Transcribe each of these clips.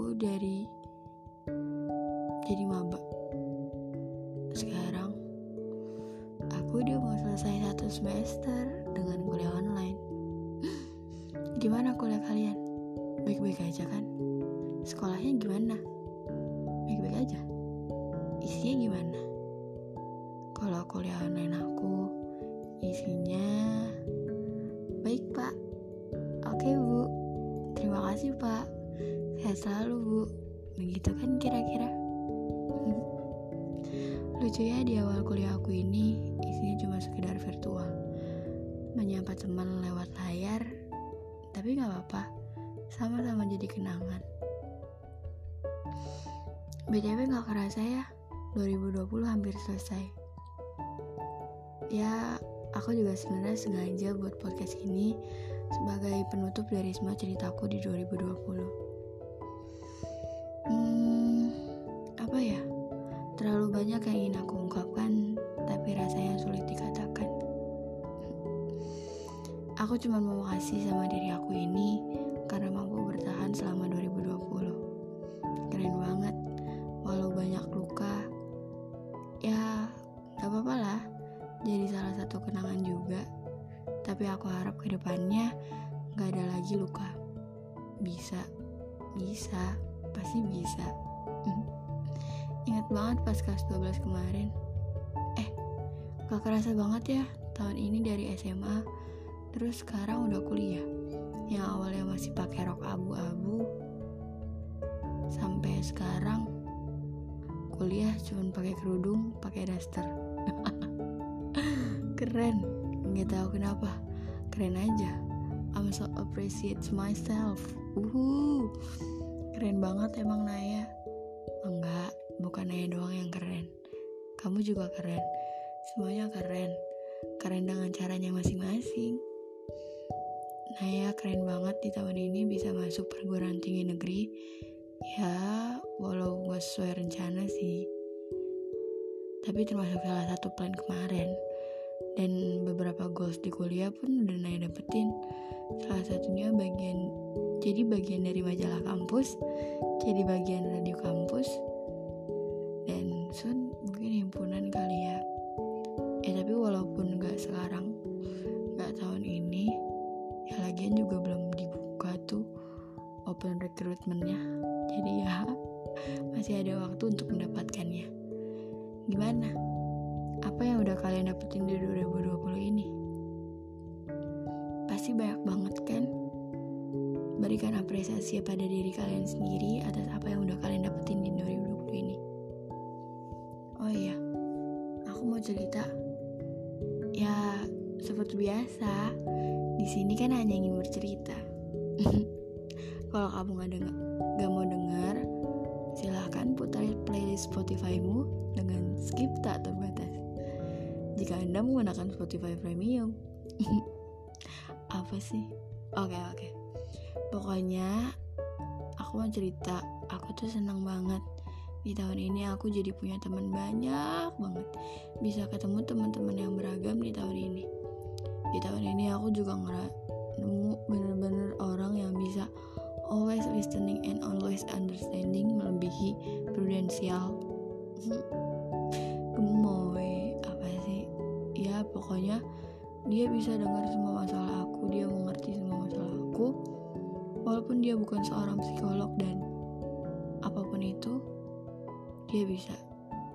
aku dari jadi maba. Sekarang aku udah mau selesai satu semester dengan kuliah online. Gimana kuliah kalian? Baik-baik aja kan lucu ya di awal kuliah aku ini isinya cuma sekedar virtual. Menyapa teman lewat layar tapi nggak apa-apa. Sama-sama jadi kenangan. BTW nggak kerasa ya 2020 hampir selesai. Ya aku juga sebenarnya sengaja buat podcast ini sebagai penutup dari semua ceritaku di 2020 banyak yang ingin aku ungkapkan tapi rasanya sulit dikatakan. Aku cuma mau kasih sama diri aku ini karena mampu bertahan selama 2020 keren banget. Walau banyak luka ya gak apa-apa lah. Jadi salah satu kenangan juga. Tapi aku harap ke depannya gak ada lagi luka. Bisa. Bisa. Pasti bisa ingat banget pas kelas 12 kemarin. Eh gak kerasa banget ya tahun ini dari SMA terus sekarang udah kuliah. Yang awalnya masih pakai rok abu-abu sampai sekarang kuliah cuman pakai kerudung pakai daster. Keren nggak tahu kenapa. Keren aja. I'm so appreciate myself. Uhu keren banget emang Naya. Enggak bukan Naya doang yang keren. Kamu juga keren. Semuanya keren. Keren dengan caranya masing-masing. Naya keren banget di tahun ini bisa masuk perguruan tinggi negeri. Ya walau gak sesuai rencana sih. Tapi termasuk salah satu plan kemarin. Dan beberapa goals di kuliah pun udah Naya dapetin. Salah satunya bagian jadi bagian dari majalah kampus jadi bagian radio kampus biasa. Di sini kan hanya ingin bercerita. Kalau kamu nggak dengar nggak mau dengar silahkan putar playlist Spotify-mu dengan skip tak terbatas. Jika anda menggunakan Spotify Premium. Apa sih? Oke okay, oke. Okay. pokoknya aku mau cerita. Aku tuh senang banget. Di tahun ini aku jadi punya teman banyak banget. Bisa ketemu teman-teman yang beragam di tahun ini di tahun ini aku juga nemu bener-bener orang yang bisa always listening and always understanding melebihi prudensial. Gemoy apa sih? Ya pokoknya dia bisa dengar semua masalah aku dia mengerti semua masalah aku. Walaupun dia bukan seorang psikolog dan apa pun itu dia bisa.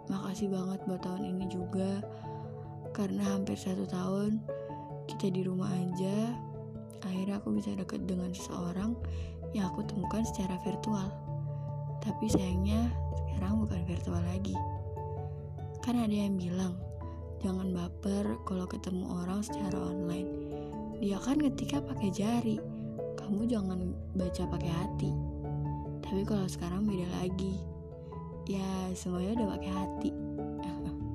Makasih banget buat tahun ini juga karena hampir satu tahun kita di rumah aja. Akhirnya aku bisa deket dengan seseorang yang aku temukan secara virtual. Tapi sayangnya sekarang bukan virtual lagi. Kan ada yang bilang jangan baper kalau ketemu orang secara online. Dia kan ketika pakai jari. Kamu jangan baca pakai hati. Tapi kalau sekarang beda lagi. Ya semuanya udah pakai hati.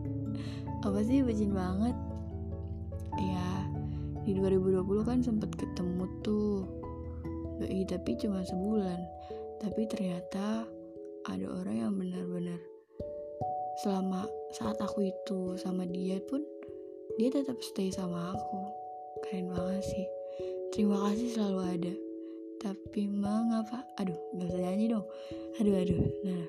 Apa sih bucin banget di 2020 kan sempet ketemu tuh. Doi tapi cuma sebulan. Tapi ternyata ada orang yang benar-benar selama saat aku itu sama dia pun dia tetap stay sama aku. Keren banget sih. Terima kasih selalu ada. Tapi mengapa? Aduh gak usah nyanyi dong. Aduh aduh nah.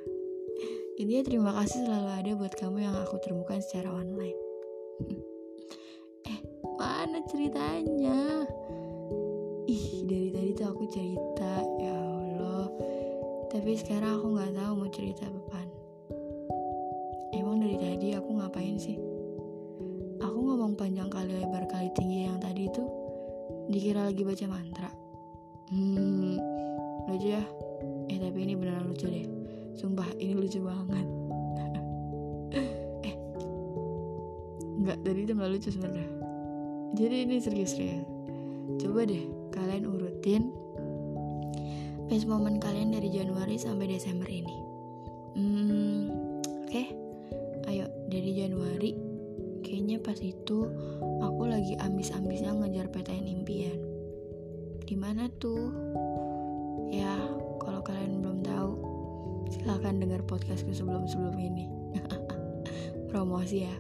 Ini ya terima kasih selalu ada buat kamu yang aku temukan secara online mana ceritanya ih dari tadi tuh aku cerita ya Allah tapi sekarang aku nggak tahu mau cerita apa emang dari tadi aku ngapain sih aku ngomong panjang kali lebar kali tinggi yang tadi itu dikira lagi baca mantra Hmm, lucu ya? Eh tapi ini beneran lucu deh. Sumpah ini lucu banget. eh, nggak tadi itu nggak lucu sebenarnya. Jadi ini serius-serius. Coba deh kalian urutin best momen kalian dari Januari sampai Desember ini. Hmm, oke. Okay. Ayo dari Januari kayaknya pas itu aku lagi ambis-ambisnya ngejar PTN impian di mana tuh? Ya, kalau kalian belum tahu, silahkan dengar podcastku sebelum-sebelum ini. Promosi ya.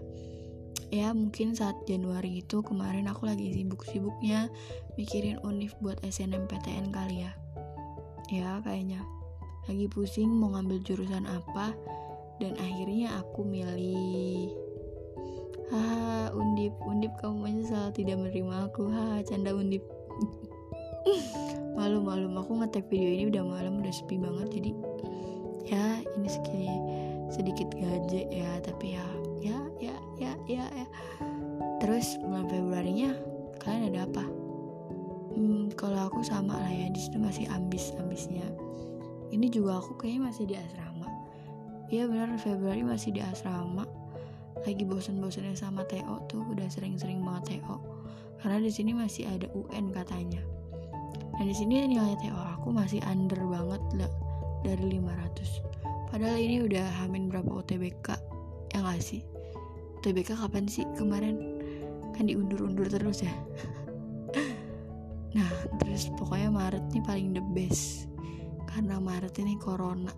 Ya, mungkin saat Januari itu kemarin aku lagi sibuk-sibuknya mikirin univ buat SNMPTN kali ya. Ya, kayaknya lagi pusing mau ngambil jurusan apa dan akhirnya aku milih Haha, undip, undip kamu menyesal tidak menerima aku. Haha, canda undip. malu-malu aku ngetek video ini udah malam udah sepi banget jadi ya ini sedikit sedikit gaje ya tapi ya ya ya ya ya ya. Terus bulan Februarinya kalian ada apa? Hmm, kalau aku sama lah ya di situ masih ambis ambisnya ini juga aku kayaknya masih di asrama. Iya benar Februari masih di asrama. Lagi bosan-bosannya sama TO tuh udah sering-sering banget TO karena di sini masih ada UN katanya. Nah di sini nilai TO aku masih under banget lah dari 500. Padahal ini udah hamin berapa UTBK yang ngasih. UTBK kapan sih kemarin? Kan diundur-undur terus ya. nah terus pokoknya Maret nih paling the best karena Maret ini corona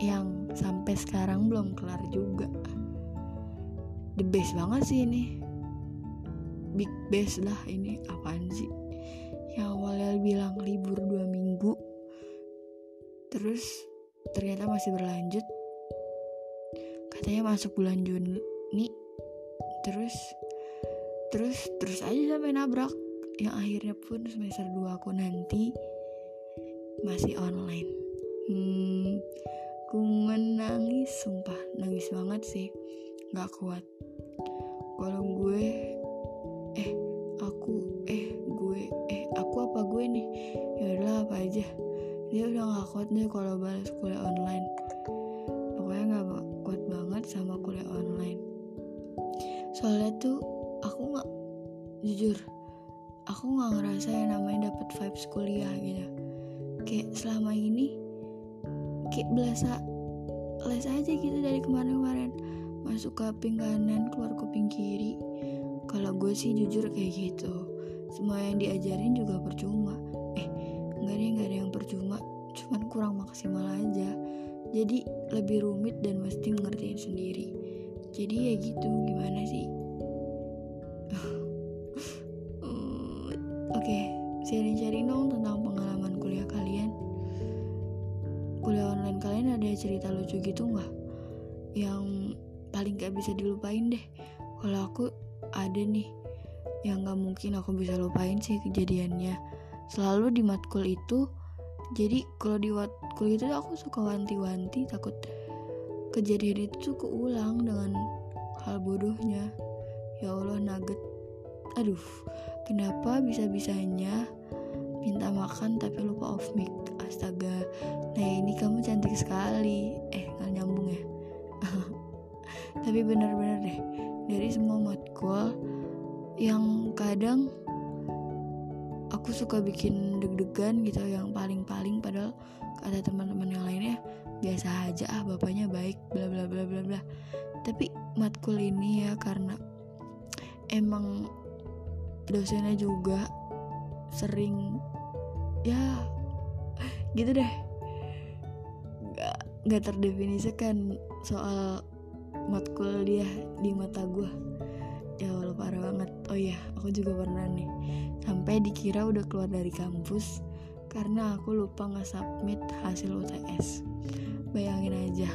yang sampai sekarang belum kelar juga. The best banget sih ini. Big best lah ini apaan sih? yang awalnya bilang libur dua minggu terus ternyata masih berlanjut katanya masuk bulan Juni terus terus terus aja sampai nabrak. Yang akhirnya pun semester 2 aku nanti masih online. Hmm, ku menangis sumpah nangis banget sih. Nggak kuat. Kalau gue eh aku eh gue eh aku apa gue nih? Ya udahlah apa aja. Dia udah gak kuat deh kalau balas kuliah online tuh aku nggak jujur aku nggak ngerasa yang namanya dapet vibes kuliah gitu. Kayak selama ini kayak berasa les aja gitu dari kemarin-kemarin. Masuk kuping kanan keluar kuping kiri. Kalau gue sih jujur kayak gitu. Semua yang diajarin juga percuma. Eh nggak ada nggak ada yang percuma. Cuman kurang maksimal aja. Jadi lebih rumit dan mesti ngertiin sendiri. Jadi ya gitu gimana sih sharing-sharing dong tentang pengalaman kuliah kalian. Kuliah online kalian ada cerita lucu gitu nggak? Yang paling gak bisa dilupain deh. Kalau aku ada nih. Yang gak mungkin aku bisa lupain sih kejadiannya. Selalu di matkul itu jadi kalau di matkul itu aku suka wanti-wanti takut kejadian itu tuh keulang dengan hal bodohnya. Ya Allah nugget. Aduh kenapa bisa-bisanya minta makan tapi lupa off mic. Astaga. Nah ini kamu cantik sekali. Eh nggak nyambung ya? Tapi benar-benar deh dari semua matkul yang kadang aku suka bikin deg-degan gitu yang paling-paling padahal kata teman-teman yang lainnya biasa aja ah bapaknya baik bla bla bla bla bla. Tapi matkul ini ya karena emang dosennya juga sering ya gitu deh. Nggak nggak terdefinisikan soal matkul dia di mata gue ya Allah parah banget. Oh iya aku juga pernah nih. Sampai dikira udah keluar dari kampus karena aku lupa nge-submit hasil UTS bayangin aja.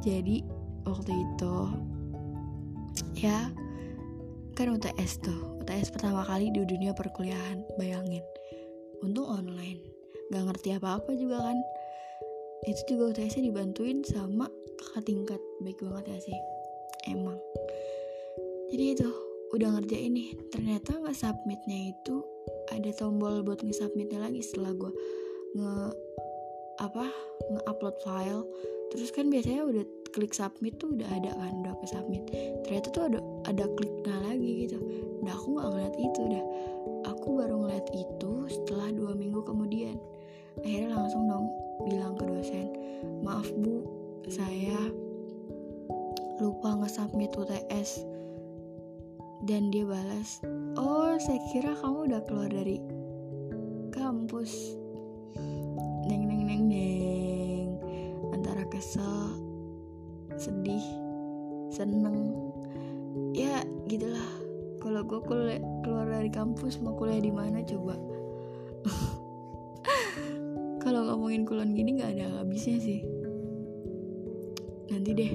Jadi waktu itu ya kan UTS tuh. UTS pertama kali di dunia perkuliahan bayangin untung online. Gak ngerti apa-apa juga kan. Itu juga UTS-nya dibantuin sama kakak tingkat. Baik banget ya sih. Emang. Jadi itu udah ngerjain nih. Ternyata nggak submitnya itu ada tombol buat nge-submitnya lagi setelah gue nge apa nge-upload file. Terus kan biasanya udah klik submit tuh udah ada kan udah ke submit. Ternyata tuh ada ada kliknya lagi gitu. Nah aku nggak ngeliat itu dah aku baru ngeliat itu setelah dua minggu kemudian. Akhirnya langsung dong bilang ke dosen maaf bu saya lupa nge-submit UTS dan dia balas oh saya kira kamu udah keluar dari kampus. Neng neng neng neng. Antara kesel sedih seneng. Ya gitulah. Kalau gue kuliah keluar dari kampus mau kuliah di mana coba? Kalau ngomongin kulon gini nggak ada habisnya sih. Nanti deh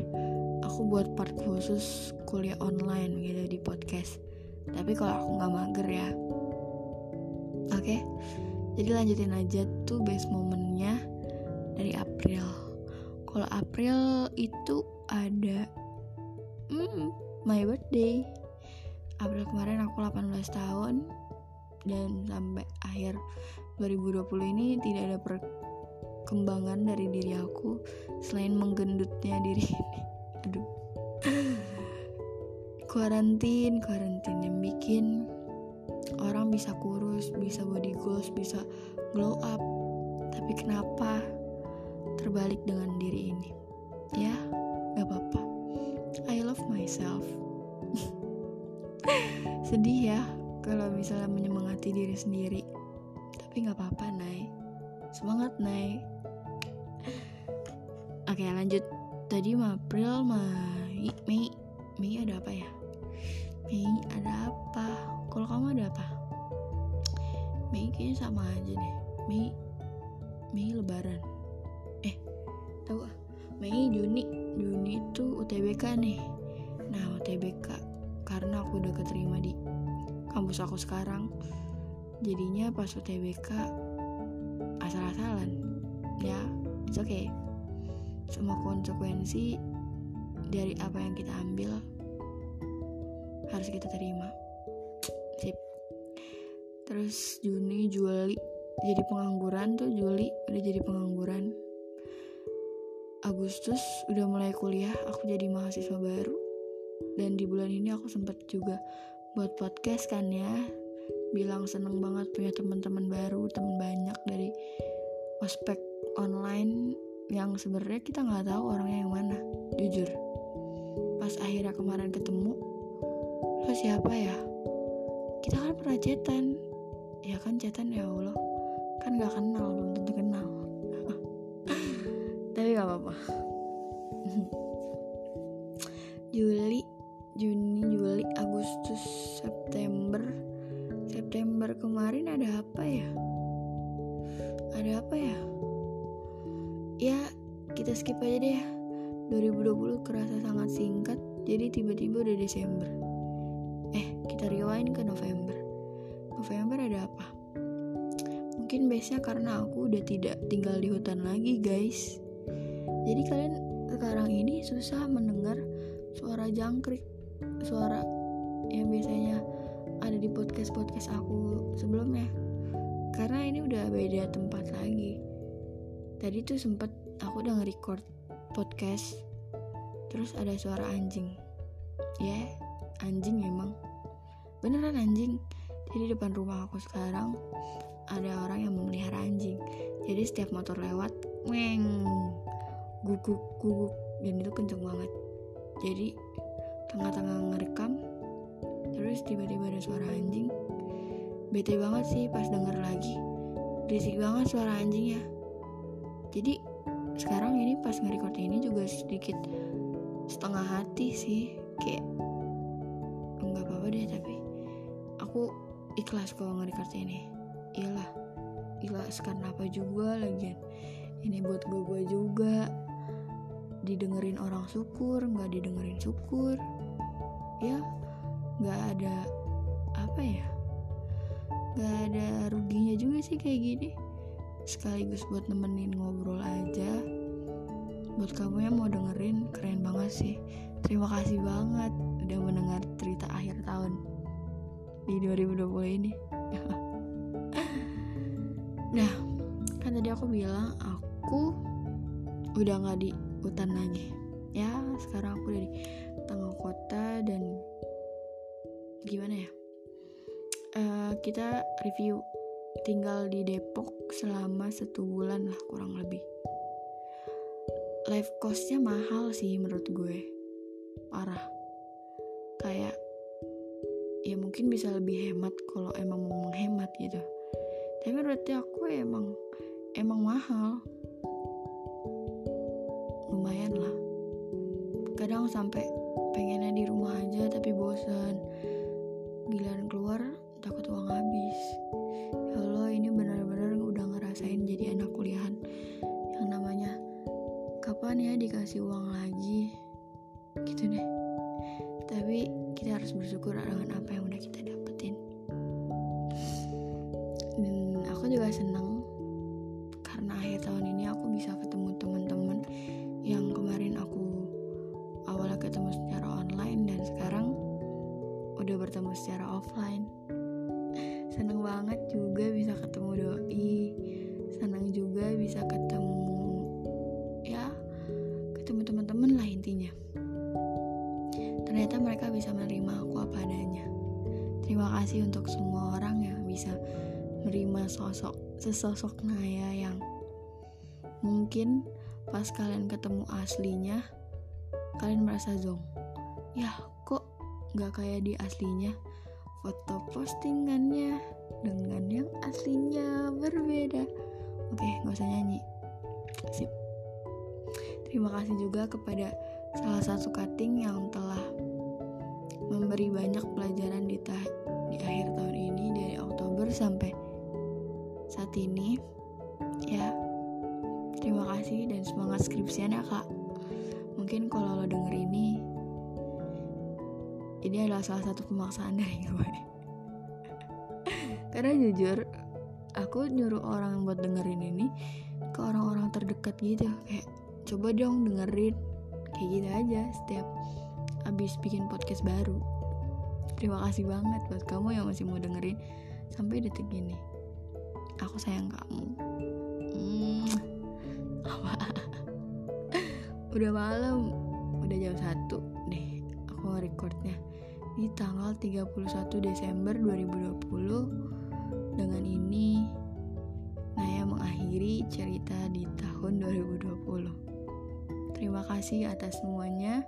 aku buat part khusus kuliah online gitu di podcast. Tapi kalau aku nggak mager ya. Oke? Okay? jadi lanjutin aja tuh best momennya dari April. Kalau April itu ada hmm, my birthday. April kemarin aku 18 tahun dan sampai akhir 2020 ini tidak ada perkembangan dari diri aku selain menggendutnya diri ini. Aduh. Kuarantin kuarantin yang bikin orang bisa kurus bisa body goals bisa glow up. Tapi kenapa terbalik dengan diri ini? Ya gak apa-apa. I love myself. Sedih ya kalau misalnya menyemangati diri sendiri. Tapi gak apa-apa Nay. Semangat Nay. Oke lanjut. Tadi April Mei Mei. Mei ada apa ya? Mei ada apa? Kalau kamu ada apa? Mei kayaknya sama aja deh. Mei. Mei lebaran. Eh tahu ah Mei Juni Juni itu UTBK nih. Nah UTBK karena aku udah keterima di kampus aku sekarang jadinya pas UTBK asal-asalan. Ya it's okay. Semua konsekuensi dari apa yang kita ambil harus kita terima. Sip. Terus Juni Juli jadi pengangguran tuh Juli udah jadi pengangguran Agustus udah mulai kuliah aku jadi mahasiswa baru. Dan di bulan ini aku sempet juga buat podcast kan ya. Bilang seneng banget punya teman-teman baru teman banyak dari ospek online yang sebenarnya kita nggak tahu orangnya yang mana jujur. Pas akhirnya kemarin ketemu lo siapa ya? Kita kan pernah chatan. Ya kan chatan ya Allah. Kan nggak kenal belum tentu kenal nggak apa-apa. Juli Juni Juli Agustus September. September kemarin ada apa ya? Ada apa ya? Ya kita skip aja deh ya. 2020 kerasa sangat singkat jadi tiba-tiba udah Desember. Eh kita rewind ke November. November ada apa? Mungkin biasanya karena aku udah tidak tinggal di hutan lagi guys jadi kalian sekarang ini susah mendengar suara jangkrik suara yang biasanya ada di podcast-podcast aku sebelumnya. Karena ini udah beda tempat lagi. Tadi tuh sempet aku udah nge-record podcast terus ada suara anjing. Ya yeah, anjing memang beneran anjing. Jadi depan rumah aku sekarang ada orang yang memelihara anjing. Jadi setiap motor lewat weng guguk guguk dan itu kenceng banget. Jadi tengah-tengah ngerekam terus tiba-tiba ada suara anjing. Bete banget sih pas denger lagi. Berisik banget suara anjingnya jadi sekarang ini pas nge-record ini juga sedikit setengah hati sih. Kayak nggak apa-apa deh tapi aku ikhlas kalau nge-record ini. Iyalah ikhlas karena apa juga lagian ini buat gue gue juga didengerin orang syukur nggak didengerin syukur. Ya nggak ada apa ya? Nggak ada ruginya juga sih kayak gini. Sekaligus buat nemenin ngobrol aja. Buat kamu yang mau dengerin keren banget sih. Terima kasih banget udah mendengar cerita akhir tahun di 2020 ini. Nah kan tadi aku bilang aku udah nggak di hutan lagi. Ya sekarang aku dari tengah kota dan gimana ya? Uh, kita review. Tinggal di Depok selama satu bulan lah kurang lebih. Life costnya mahal sih menurut gue. Parah. Kayak ya mungkin bisa lebih hemat kalau emang mau menghemat gitu. Tapi berarti aku emang emang mahal lumayan lah. Kadang sampai pengennya di rumah aja tapi bosan giliran keluar takut uang habis. Ya Allah ini benar-benar udah ngerasain jadi anak kuliahan. Yang namanya kapan ya dikasih uang lagi? Gitu deh. Tapi kita harus bersyukur dengan apa yang udah kita dapetin. Dan aku juga senang sesosok Naya yang mungkin pas kalian ketemu aslinya kalian merasa zong ya kok nggak kayak di aslinya? Foto postingannya dengan yang aslinya berbeda. Oke nggak usah nyanyi. Sip. Terima kasih juga kepada salah satu cutting yang telah memberi banyak pelajaran di, di akhir tahun ini dari Oktober sampai saat ini ya Terima kasih dan semangat skripsian ya kak. Mungkin kalau lo denger ini, ini adalah salah satu pemaksaan dari gue. Karena jujur, aku nyuruh orang buat dengerin ini ke orang-orang terdekat gitu. Kayak coba dong dengerin, kayak gitu aja setiap abis bikin podcast baru. Terima kasih banget buat kamu yang masih mau dengerin sampai detik ini. Aku sayang kamu. Hmm. Udah malam. Udah jam satu deh. Aku recordnya. Di tanggal 31 Desember 2020 dengan ini Naya mengakhiri cerita di tahun 2020 terima kasih atas semuanya.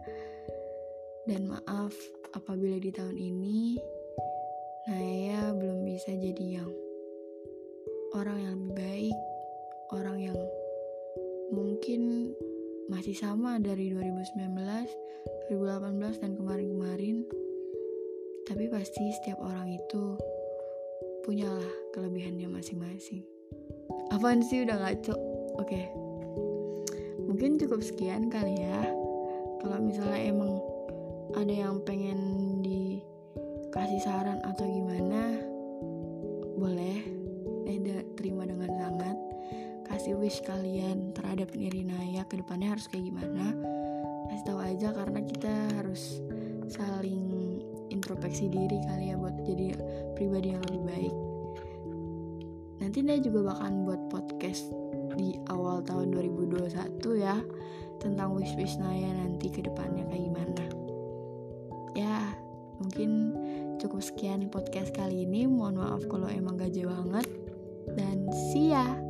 Dan maaf apabila di tahun ini Naya belum bisa jadi yang orang yang lebih baik orang yang mungkin masih sama dari 2019, 2018 dan kemarin-kemarin. Tapi pasti setiap orang itu punyalah kelebihannya masing-masing. Apaan sih udah ngaco? Oke. Mungkin cukup sekian kali ya. Kalau misalnya emang ada yang pengen dikasih saran atau gimana, boleh. Eh, terima dengan sangat. Kasih wish kalian terhadap Naya ke depannya harus kayak gimana? Kasih tahu aja karena kita harus saling introspeksi diri kali ya buat jadi pribadi yang lebih baik. Nanti Naya juga bakalan buat podcast di awal tahun 2021 ya tentang wish-wish Naya nanti ke depannya kayak gimana. Ya mungkin cukup sekian podcast kali ini. Mohon maaf kalau emang gaje banget ya